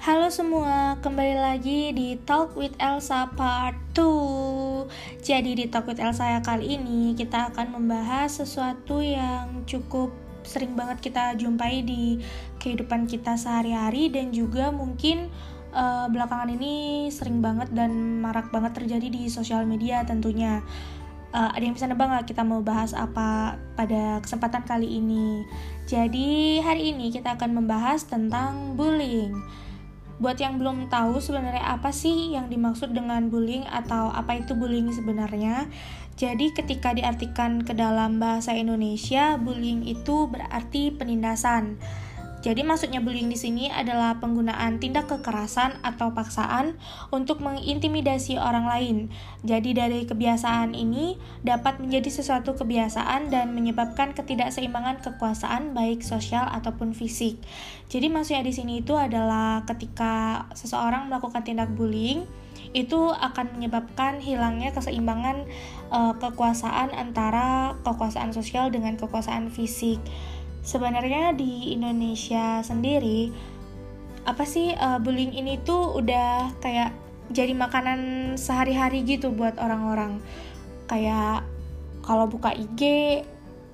Halo semua, kembali lagi di Talk with Elsa Part 2 Jadi di Talk with Elsa kali ini kita akan membahas sesuatu yang cukup sering banget kita jumpai di kehidupan kita sehari-hari Dan juga mungkin uh, belakangan ini sering banget dan marak banget terjadi di sosial media tentunya uh, ada yang bisa nebak nggak kita mau bahas apa pada kesempatan kali ini? Jadi hari ini kita akan membahas tentang bullying. Buat yang belum tahu sebenarnya apa sih yang dimaksud dengan bullying atau apa itu bullying sebenarnya, jadi ketika diartikan ke dalam bahasa Indonesia, bullying itu berarti penindasan. Jadi maksudnya bullying di sini adalah penggunaan tindak kekerasan atau paksaan untuk mengintimidasi orang lain. Jadi dari kebiasaan ini dapat menjadi sesuatu kebiasaan dan menyebabkan ketidakseimbangan kekuasaan baik sosial ataupun fisik. Jadi maksudnya di sini itu adalah ketika seseorang melakukan tindak bullying itu akan menyebabkan hilangnya keseimbangan uh, kekuasaan antara kekuasaan sosial dengan kekuasaan fisik sebenarnya di Indonesia sendiri apa sih uh, bullying ini tuh udah kayak jadi makanan sehari-hari gitu buat orang-orang. Kayak kalau buka IG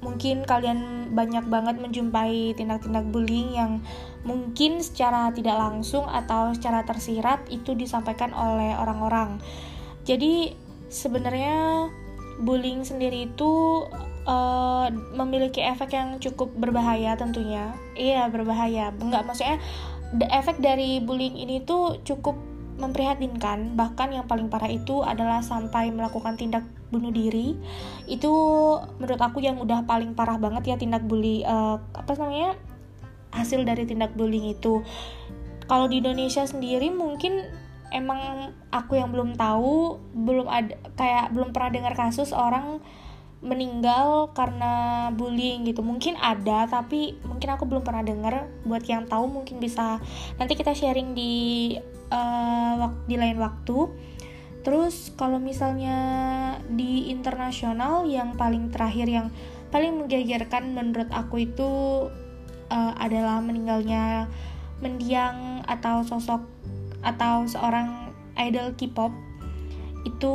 mungkin kalian banyak banget menjumpai tindak-tindak bullying yang mungkin secara tidak langsung atau secara tersirat itu disampaikan oleh orang-orang. Jadi sebenarnya bullying sendiri itu uh, memiliki efek yang cukup berbahaya tentunya. Iya berbahaya. Enggak maksudnya efek dari bullying ini tuh cukup memprihatinkan. Bahkan yang paling parah itu adalah sampai melakukan tindak bunuh diri. Itu menurut aku yang udah paling parah banget ya tindak bully uh, apa namanya hasil dari tindak bullying itu. Kalau di Indonesia sendiri mungkin emang aku yang belum tahu belum ada kayak belum pernah dengar kasus orang meninggal karena bullying gitu. Mungkin ada tapi mungkin aku belum pernah dengar buat yang tahu mungkin bisa nanti kita sharing di uh, di lain waktu. Terus kalau misalnya di internasional yang paling terakhir yang paling menggegerkan menurut aku itu uh, adalah meninggalnya mendiang atau sosok atau seorang idol K-pop itu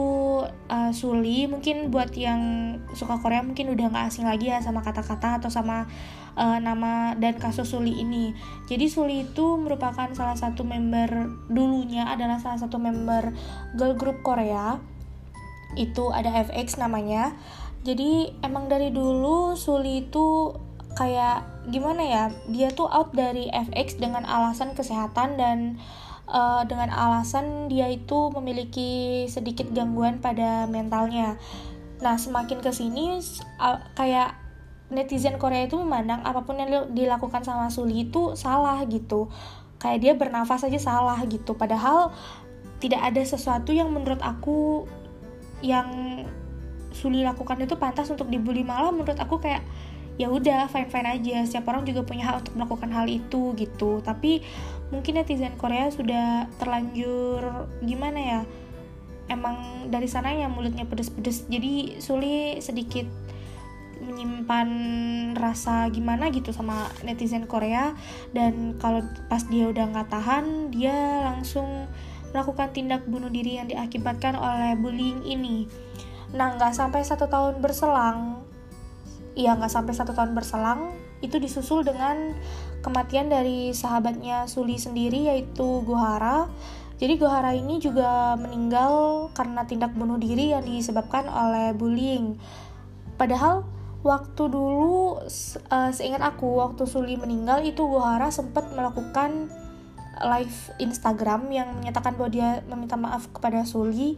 uh, Suli mungkin buat yang suka Korea mungkin udah nggak asing lagi ya sama kata-kata atau sama uh, nama dan kasus Suli ini. Jadi Suli itu merupakan salah satu member dulunya adalah salah satu member girl group Korea. Itu ada FX namanya. Jadi emang dari dulu Suli itu kayak gimana ya dia tuh out dari FX dengan alasan kesehatan dan dengan alasan dia itu memiliki sedikit gangguan pada mentalnya. Nah, semakin ke sini uh, kayak netizen Korea itu memandang apa pun yang dilakukan sama Suli itu salah gitu. Kayak dia bernafas aja salah gitu. Padahal tidak ada sesuatu yang menurut aku yang Suli lakukan itu pantas untuk dibully malah menurut aku kayak ya udah fine fine aja setiap orang juga punya hak untuk melakukan hal itu gitu tapi mungkin netizen Korea sudah terlanjur gimana ya emang dari sana ya mulutnya pedes-pedes jadi Suli sedikit menyimpan rasa gimana gitu sama netizen Korea. Dan kalau pas dia udah nggak tahan dia langsung melakukan tindak bunuh diri yang diakibatkan oleh bullying ini. Nah nggak sampai satu tahun berselang ya nggak sampai satu tahun berselang itu disusul dengan kematian dari sahabatnya Suli sendiri yaitu Gohara. Jadi Gohara ini juga meninggal karena tindak bunuh diri yang disebabkan oleh bullying. Padahal waktu dulu uh, seingat aku waktu Suli meninggal itu Gohara sempat melakukan live Instagram yang menyatakan bahwa dia meminta maaf kepada Suli.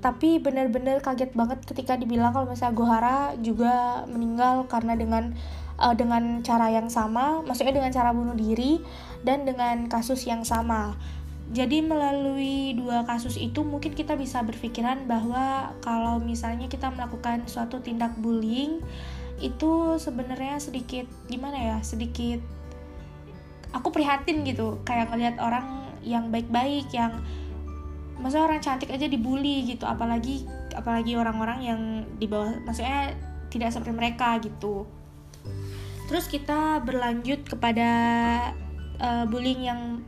Tapi benar-benar kaget banget ketika dibilang kalau misalnya Gohara juga meninggal karena dengan uh, dengan cara yang sama, maksudnya dengan cara bunuh diri dan dengan kasus yang sama. Jadi melalui dua kasus itu mungkin kita bisa berpikiran bahwa kalau misalnya kita melakukan suatu tindak bullying itu sebenarnya sedikit gimana ya, sedikit aku prihatin gitu, kayak ngelihat orang yang baik-baik yang masa orang cantik aja dibully gitu. Apalagi apalagi orang-orang yang di bawah maksudnya tidak seperti mereka gitu terus kita berlanjut kepada uh, bullying yang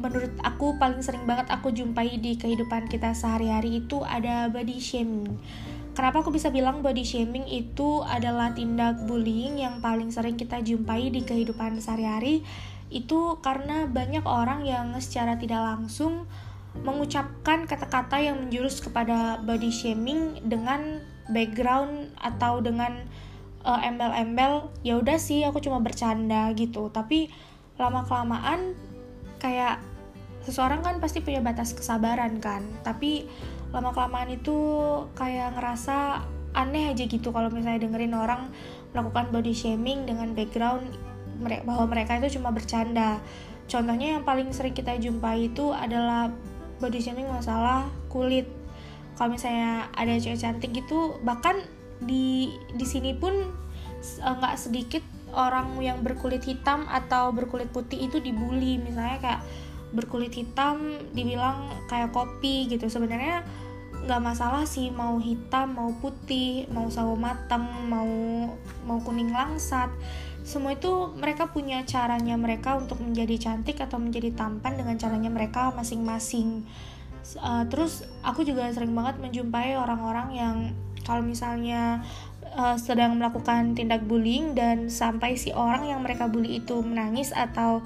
menurut aku paling sering banget aku jumpai di kehidupan kita sehari-hari itu ada body shaming. Kenapa aku bisa bilang body shaming itu adalah tindak bullying yang paling sering kita jumpai di kehidupan sehari-hari? Itu karena banyak orang yang secara tidak langsung mengucapkan kata-kata yang menjurus kepada body shaming dengan background atau dengan uh, embel-embel ya udah sih aku cuma bercanda gitu. Tapi lama kelamaan kayak seseorang kan pasti punya batas kesabaran kan. Tapi lama kelamaan itu kayak ngerasa aneh aja gitu kalau misalnya dengerin orang melakukan body shaming dengan background bahwa mereka itu cuma bercanda. Contohnya yang paling sering kita jumpai itu adalah body shaming masalah kulit. Kalau misalnya ada cewek cantik gitu bahkan di di sini pun eh, nggak uh, sedikit orang yang berkulit hitam atau berkulit putih itu dibully. Misalnya kayak berkulit hitam dibilang kayak kopi gitu. Sebenarnya nggak masalah sih mau hitam mau putih mau sawo matang mau mau kuning langsat. Semua itu mereka punya caranya mereka untuk menjadi cantik atau menjadi tampan dengan caranya mereka masing-masing. Uh, terus aku juga sering banget menjumpai orang-orang yang kalau misalnya uh, sedang melakukan tindak bullying dan sampai si orang yang mereka bully itu menangis atau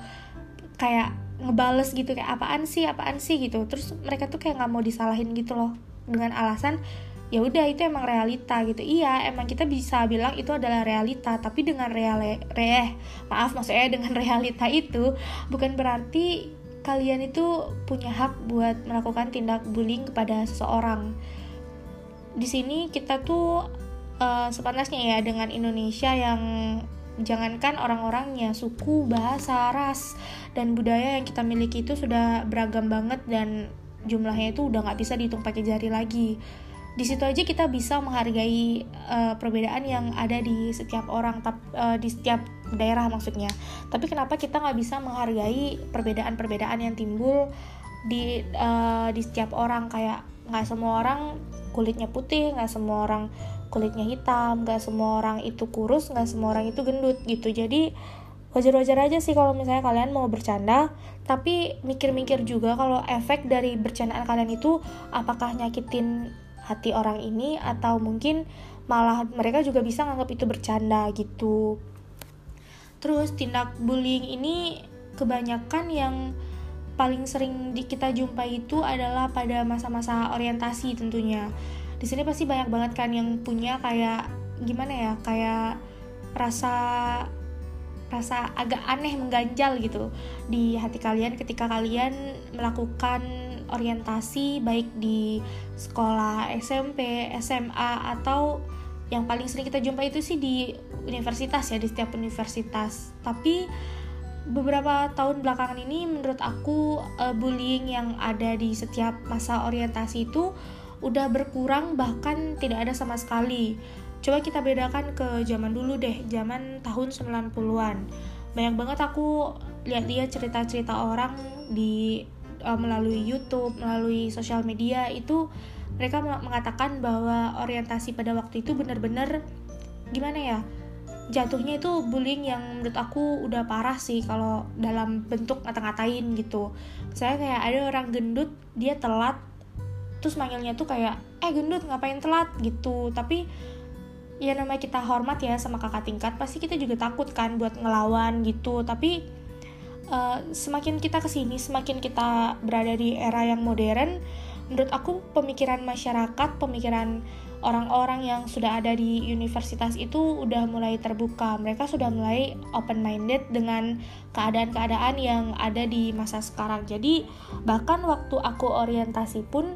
kayak ngebales gitu kayak apaan sih apaan sih? gitu terus mereka tuh kayak nggak mau disalahin gitu loh dengan alasan ya udah itu emang realita gitu. Iya emang kita bisa bilang itu adalah realita tapi dengan real re maaf maksudnya dengan realita itu bukan berarti kalian itu punya hak buat melakukan tindak bullying kepada seseorang di sini kita tuh uh, sepantasnya ya dengan Indonesia yang jangankan orang-orangnya, suku, bahasa, ras, dan budaya yang kita miliki itu sudah beragam banget dan jumlahnya itu udah nggak bisa dihitung pakai jari lagi. Di situ aja kita bisa menghargai uh, perbedaan yang ada di setiap orang, uh, di setiap daerah maksudnya. Tapi kenapa kita nggak bisa menghargai perbedaan-perbedaan yang timbul di uh, di setiap orang kayak nggak semua orang kulitnya putih, nggak semua orang kulitnya hitam gak semua orang itu kurus gak semua orang itu gendut gitu. Jadi wajar-wajar aja sih kalau misalnya kalian mau bercanda tapi mikir-mikir juga kalau efek dari bercandaan kalian itu apakah nyakitin hati orang ini atau mungkin malah mereka juga bisa nganggap itu bercanda gitu. Terus tindak bullying ini kebanyakan yang paling sering di kita jumpai itu adalah pada masa-masa orientasi tentunya di sini pasti banyak banget kan yang punya kayak gimana ya kayak rasa rasa agak aneh mengganjal gitu di hati kalian ketika kalian melakukan orientasi baik di sekolah SMP, SMA atau yang paling sering kita jumpa itu sih di universitas ya di setiap universitas. Tapi beberapa tahun belakangan ini menurut aku uh, bullying yang ada di setiap masa orientasi itu udah berkurang bahkan tidak ada sama sekali. Coba kita bedakan ke zaman dulu deh, zaman tahun 90-an. Banyak banget aku lihat-lihat cerita-cerita orang di uh, melalui YouTube, melalui sosial media itu mereka mengatakan bahwa orientasi pada waktu itu benar-benar gimana ya? Jatuhnya itu bullying yang menurut aku udah parah sih kalau dalam bentuk ngata-ngatain gitu. Saya kayak ada orang gendut, dia telat terus manggilnya tuh kayak eh gendut ngapain telat? gitu. Tapi ya namanya kita hormat ya sama kakak tingkat pasti kita juga takut kan buat ngelawan gitu. Tapi uh, semakin kita ke sini semakin kita berada di era yang modern menurut aku pemikiran masyarakat pemikiran orang-orang yang sudah ada di universitas itu udah mulai terbuka. Mereka sudah mulai open minded dengan keadaan-keadaan yang ada di masa sekarang. Jadi bahkan waktu aku orientasi pun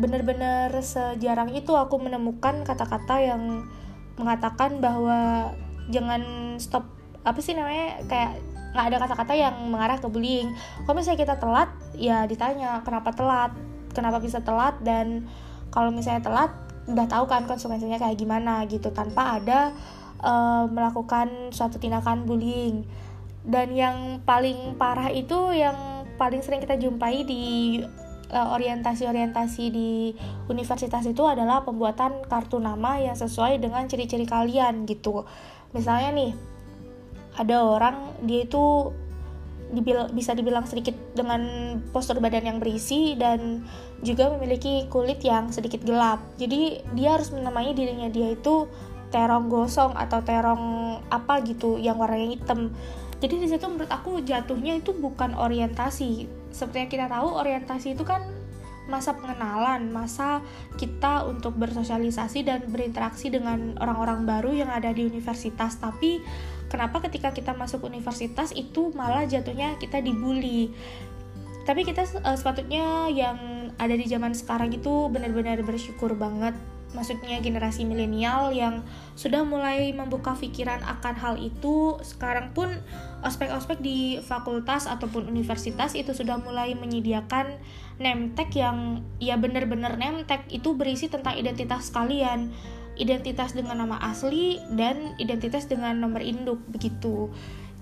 bener-bener sejarang itu aku menemukan kata-kata yang mengatakan bahwa jangan stop apa sih namanya kayak nggak ada kata-kata yang mengarah ke bullying. Kalau misalnya kita telat ya ditanya kenapa telat? Kenapa bisa telat? Dan kalau misalnya telat udah tahu kan konsekuensinya kayak gimana gitu tanpa ada uh, melakukan suatu tindakan bullying dan yang paling parah itu yang paling sering kita jumpai di Eh, orientasi-orientasi di universitas itu adalah pembuatan kartu nama yang sesuai dengan ciri-ciri kalian gitu. Misalnya nih, ada orang dia itu dibil bisa dibilang sedikit dengan postur badan yang berisi dan juga memiliki kulit yang sedikit gelap. Jadi dia harus menamai dirinya dia itu terong gosong atau terong apa gitu yang warnanya hitam. Jadi di situ menurut aku jatuhnya itu bukan orientasi. Seperti yang kita tahu orientasi itu kan masa pengenalan, masa kita untuk bersosialisasi dan berinteraksi dengan orang-orang baru yang ada di universitas. Tapi kenapa ketika kita masuk universitas itu malah jatuhnya kita dibully? Tapi kita uh, sepatutnya yang ada di zaman sekarang itu benar-benar bersyukur banget maksudnya generasi milenial yang sudah mulai membuka pikiran akan hal itu sekarang pun ospek-ospek di fakultas ataupun universitas itu sudah mulai menyediakan nemtek yang ya benar-benar nemtek itu berisi tentang identitas kalian. Identitas dengan nama asli dan identitas dengan nomor induk begitu.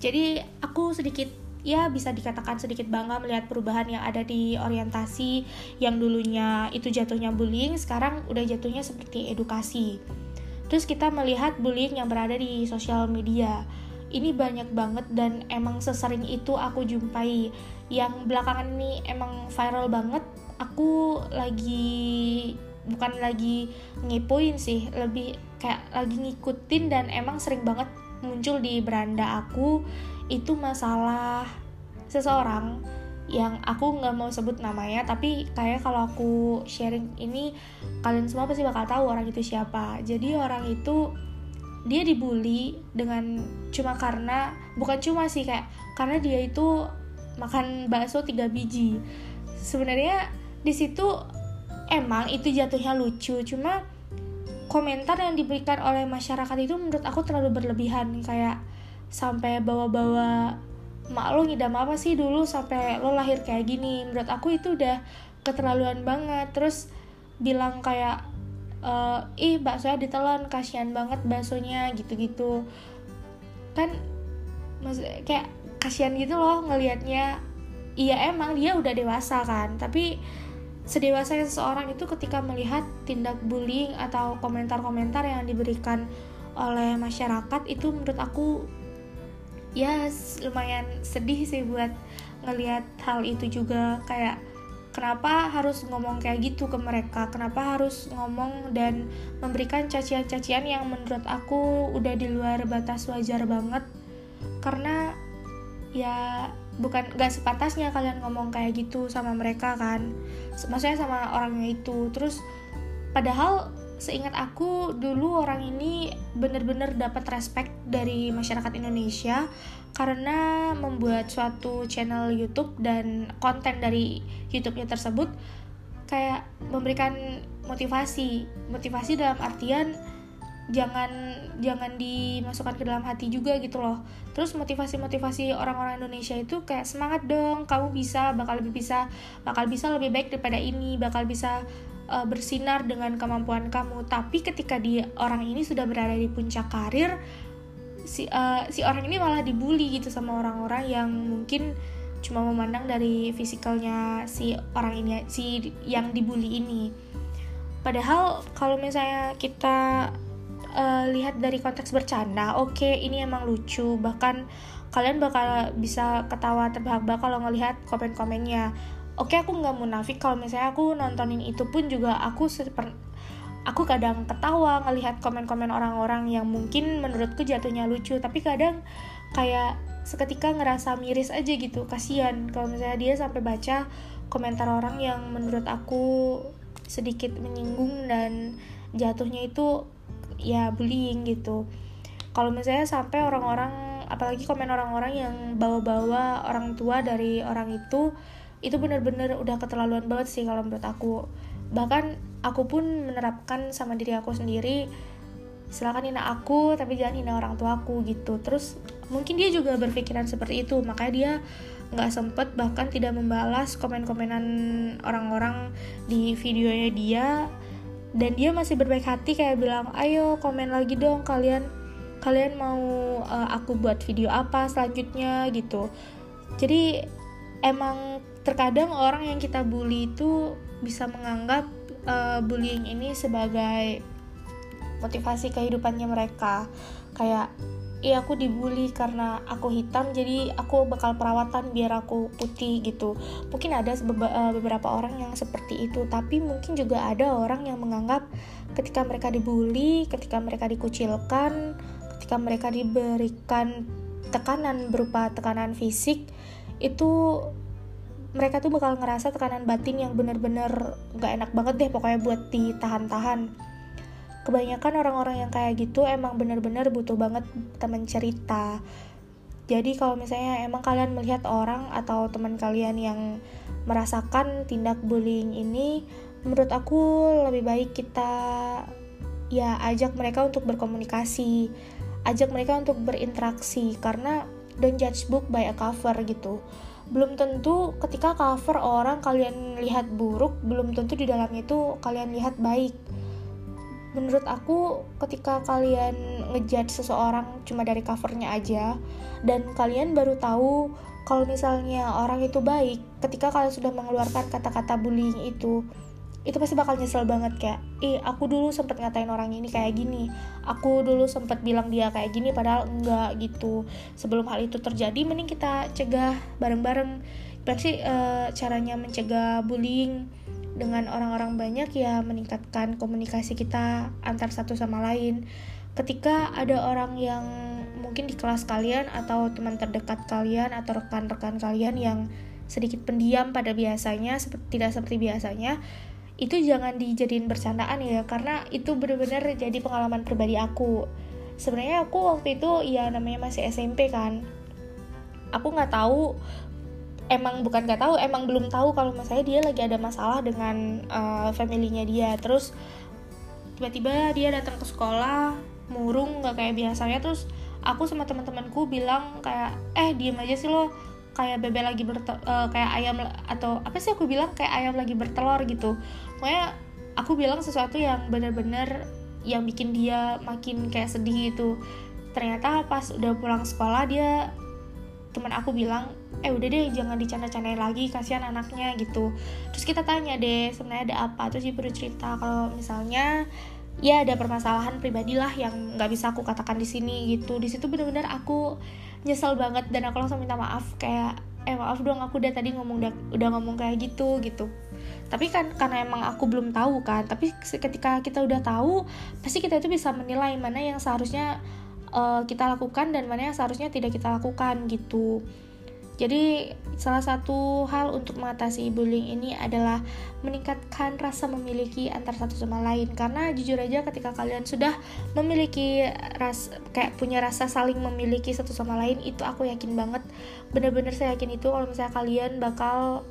Jadi aku sedikit ya bisa dikatakan sedikit bangga melihat perubahan yang ada di orientasi yang dulunya itu jatuhnya bullying sekarang udah jatuhnya seperti edukasi. Terus kita melihat bullying yang berada di sosial media. Ini banyak banget dan emang sesering itu aku jumpai. Yang belakangan ini emang viral banget. Aku lagi bukan lagi ngepoin sih lebih kayak lagi ngikutin dan emang sering banget muncul di beranda aku itu masalah seseorang yang aku nggak mau sebut namanya tapi kayak kalau aku sharing ini kalian semua pasti bakal tahu orang itu siapa. Jadi orang itu dia dibully dengan cuma karena bukan cuma sih kayak karena dia itu makan bakso tiga biji. Sebenarnya di situ emang itu jatuhnya lucu cuma komentar yang diberikan oleh masyarakat itu menurut aku terlalu berlebihan. Kayak sampai bawa-bawa mak lo ngidam apa sih dulu sampai lo lahir kayak gini. Menurut aku itu udah keterlaluan banget. Terus bilang kayak e, ih baksonya ditelan kasihan banget baksonya gitu-gitu. Kan maksud kayak kasihan gitu loh ngelihatnya. Iya emang dia udah dewasa kan tapi sedewasa seseorang itu ketika melihat tindak bullying atau komentar-komentar yang diberikan oleh masyarakat itu menurut aku ya lumayan sedih sih buat ngelihat hal itu juga. Kayak kenapa harus ngomong kayak gitu ke mereka? Kenapa harus ngomong dan memberikan cacian-cacian yang menurut aku udah di luar batas wajar banget? Karena ya bukan gak sepatasnya kalian ngomong kayak gitu sama mereka kan. Maksudnya sama orangnya itu. Terus padahal seingat aku dulu orang ini bener-bener dapat respect dari masyarakat Indonesia karena membuat suatu channel YouTube dan konten dari YouTube-nya tersebut kayak memberikan motivasi. Motivasi dalam artian jangan jangan dimasukkan ke dalam hati juga gitu loh. Terus motivasi motivasi orang-orang Indonesia itu kayak semangat dong kamu bisa bakal lebih bisa bakal bisa lebih baik daripada ini bakal bisa uh, bersinar dengan kemampuan kamu. Tapi ketika dia orang ini sudah berada di puncak karir si uh, si orang ini malah dibully gitu sama orang-orang yang mungkin cuma memandang dari fisikalnya si orang ini si yang dibully ini. Padahal kalau misalnya kita uh, lihat dari konteks bercanda oke okay, ini emang lucu. Bahkan kalian bakal bisa ketawa terbahak-bahak kalau ngelihat komen-komennya oke okay, aku nggak munafik. Kalau misalnya aku nontonin itu pun juga aku seper aku kadang ketawa ngelihat komen-komen orang-orang yang mungkin menurutku jatuhnya lucu. Tapi kadang kayak seketika ngerasa miris aja gitu kasihan. Kalau misalnya dia sampai baca komentar orang yang menurut aku sedikit menyinggung dan jatuhnya itu ya bullying gitu. Kalau misalnya sampai orang-orang apalagi komen orang-orang yang bawa-bawa orang tua dari orang itu itu bener-bener udah keterlaluan banget sih kalau menurut aku. Bahkan aku pun menerapkan sama diri aku sendiri silakan hina aku tapi jangan hina orang tua aku gitu. Terus mungkin dia juga berpikiran seperti itu makanya dia nggak sempet bahkan tidak membalas komen-komenan orang-orang di videonya dia. Dan dia masih berbaik hati kayak bilang ayo komen lagi dong kalian kalian mau uh, aku buat video apa selanjutnya? gitu. Jadi emang terkadang orang yang kita bully itu bisa menganggap uh, bullying ini sebagai motivasi kehidupannya mereka. Kayak iya aku dibully karena aku hitam jadi aku bakal perawatan biar aku putih gitu. Mungkin ada eh, beberapa orang yang seperti itu tapi mungkin juga ada orang yang menganggap ketika mereka dibully ketika mereka dikucilkan ketika mereka diberikan tekanan berupa tekanan fisik itu mereka tuh bakal ngerasa tekanan batin yang bener-bener gak enak banget deh pokoknya buat ditahan-tahan. Kebanyakan orang-orang yang kayak gitu emang bener-bener butuh banget teman cerita. Jadi kalau misalnya emang kalian melihat orang atau teman kalian yang merasakan tindak bullying ini menurut aku lebih baik kita ya ajak mereka untuk berkomunikasi ajak mereka untuk berinteraksi. Karena don't judge book by a cover gitu belum tentu ketika cover orang kalian lihat buruk belum tentu di dalamnya itu kalian lihat baik. Menurut aku ketika kalian ngejudge seseorang cuma dari covernya aja dan kalian baru tahu kalau misalnya orang itu baik ketika kalian sudah mengeluarkan kata-kata bullying itu itu pasti bakal nyesel banget kayak eh aku dulu sempet ngatain orang ini kayak gini. Aku dulu sempet bilang dia kayak gini padahal enggak gitu. Sebelum hal itu terjadi mending kita cegah bareng-bareng. Pasti uh, caranya mencegah bullying dengan orang-orang banyak ya meningkatkan komunikasi kita antar satu sama lain. Ketika ada orang yang mungkin di kelas kalian atau teman terdekat kalian atau rekan-rekan kalian yang sedikit pendiam pada biasanya tidak seperti biasanya itu jangan dijadiin bercandaan ya karena itu benar-benar jadi pengalaman pribadi aku. Sebenarnya aku waktu itu ya namanya masih SMP kan. Aku nggak tahu emang bukan gak tahu emang belum tahu kalau mas saya dia lagi ada masalah dengan uh, familynya dia. Terus tiba-tiba dia datang ke sekolah murung nggak kayak biasanya. Terus aku sama teman-temanku bilang kayak eh diem aja sih lo kayak bebek lagi ber uh, eh, kayak ayam atau apa sih aku bilang? Kayak ayam lagi bertelur gitu. Pokoknya aku bilang sesuatu yang bener-bener yang bikin dia makin kayak sedih gitu. Ternyata pas udah pulang sekolah dia teman aku bilang eh udah deh jangan dicanda-candain lagi kasihan anaknya gitu. Terus kita tanya deh sebenarnya ada apa terus dia cerita? Kalau misalnya ya ada permasalahan pribadi lah yang nggak bisa aku katakan di sini gitu. Di situ bener-bener aku nyesel banget dan aku langsung minta maaf kayak eh maaf dong aku udah tadi ngomong udah, udah ngomong kayak gitu gitu tapi kan karena emang aku belum tahu kan tapi ketika kita udah tahu pasti kita itu bisa menilai mana yang seharusnya uh, kita lakukan dan mana yang seharusnya tidak kita lakukan gitu. Jadi salah satu hal untuk mengatasi bullying ini adalah meningkatkan rasa memiliki antar satu sama lain. Karena jujur aja ketika kalian sudah memiliki ras kayak punya rasa saling memiliki satu sama lain itu aku yakin banget bener-bener saya yakin itu kalau misalnya kalian bakal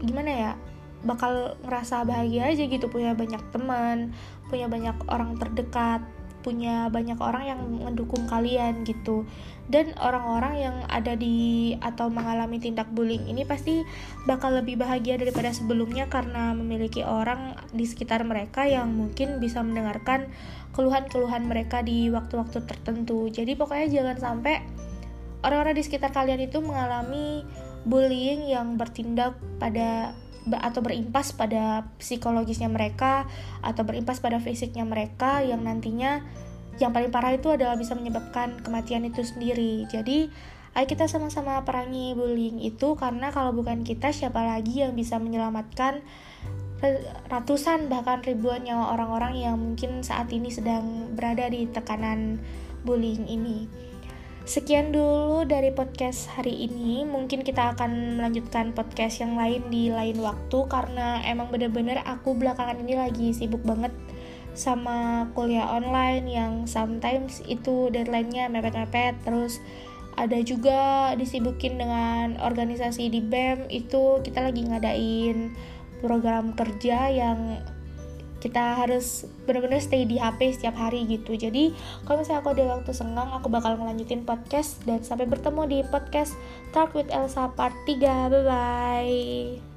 gimana ya bakal ngerasa bahagia aja gitu. Punya banyak teman punya banyak orang terdekat punya banyak orang yang mendukung kalian gitu. Dan orang-orang yang ada di atau mengalami tindak bullying ini pasti bakal lebih bahagia daripada sebelumnya karena memiliki orang di sekitar mereka yang mungkin bisa mendengarkan keluhan-keluhan mereka di waktu-waktu tertentu. Jadi pokoknya jangan sampai orang-orang di sekitar kalian itu mengalami bullying yang bertindak pada atau berimpas pada psikologisnya mereka atau berimpas pada fisiknya mereka yang nantinya yang paling parah itu adalah bisa menyebabkan kematian itu sendiri. Jadi, ayo kita sama-sama perangi bullying itu karena kalau bukan kita siapa lagi yang bisa menyelamatkan ratusan bahkan ribuan nyawa orang-orang yang mungkin saat ini sedang berada di tekanan bullying ini. Sekian dulu dari podcast hari ini. Mungkin kita akan melanjutkan podcast yang lain di lain waktu karena emang bener-bener aku belakangan ini lagi sibuk banget sama kuliah online yang sometimes itu deadline-nya mepet-mepet terus ada juga disibukin dengan organisasi di BEM itu kita lagi ngadain program kerja yang kita harus benar-benar stay di HP setiap hari gitu. Jadi kalau misalnya aku ada waktu senggang aku bakal ngelanjutin podcast dan sampai bertemu di podcast Talk with Elsa part 3 bye bye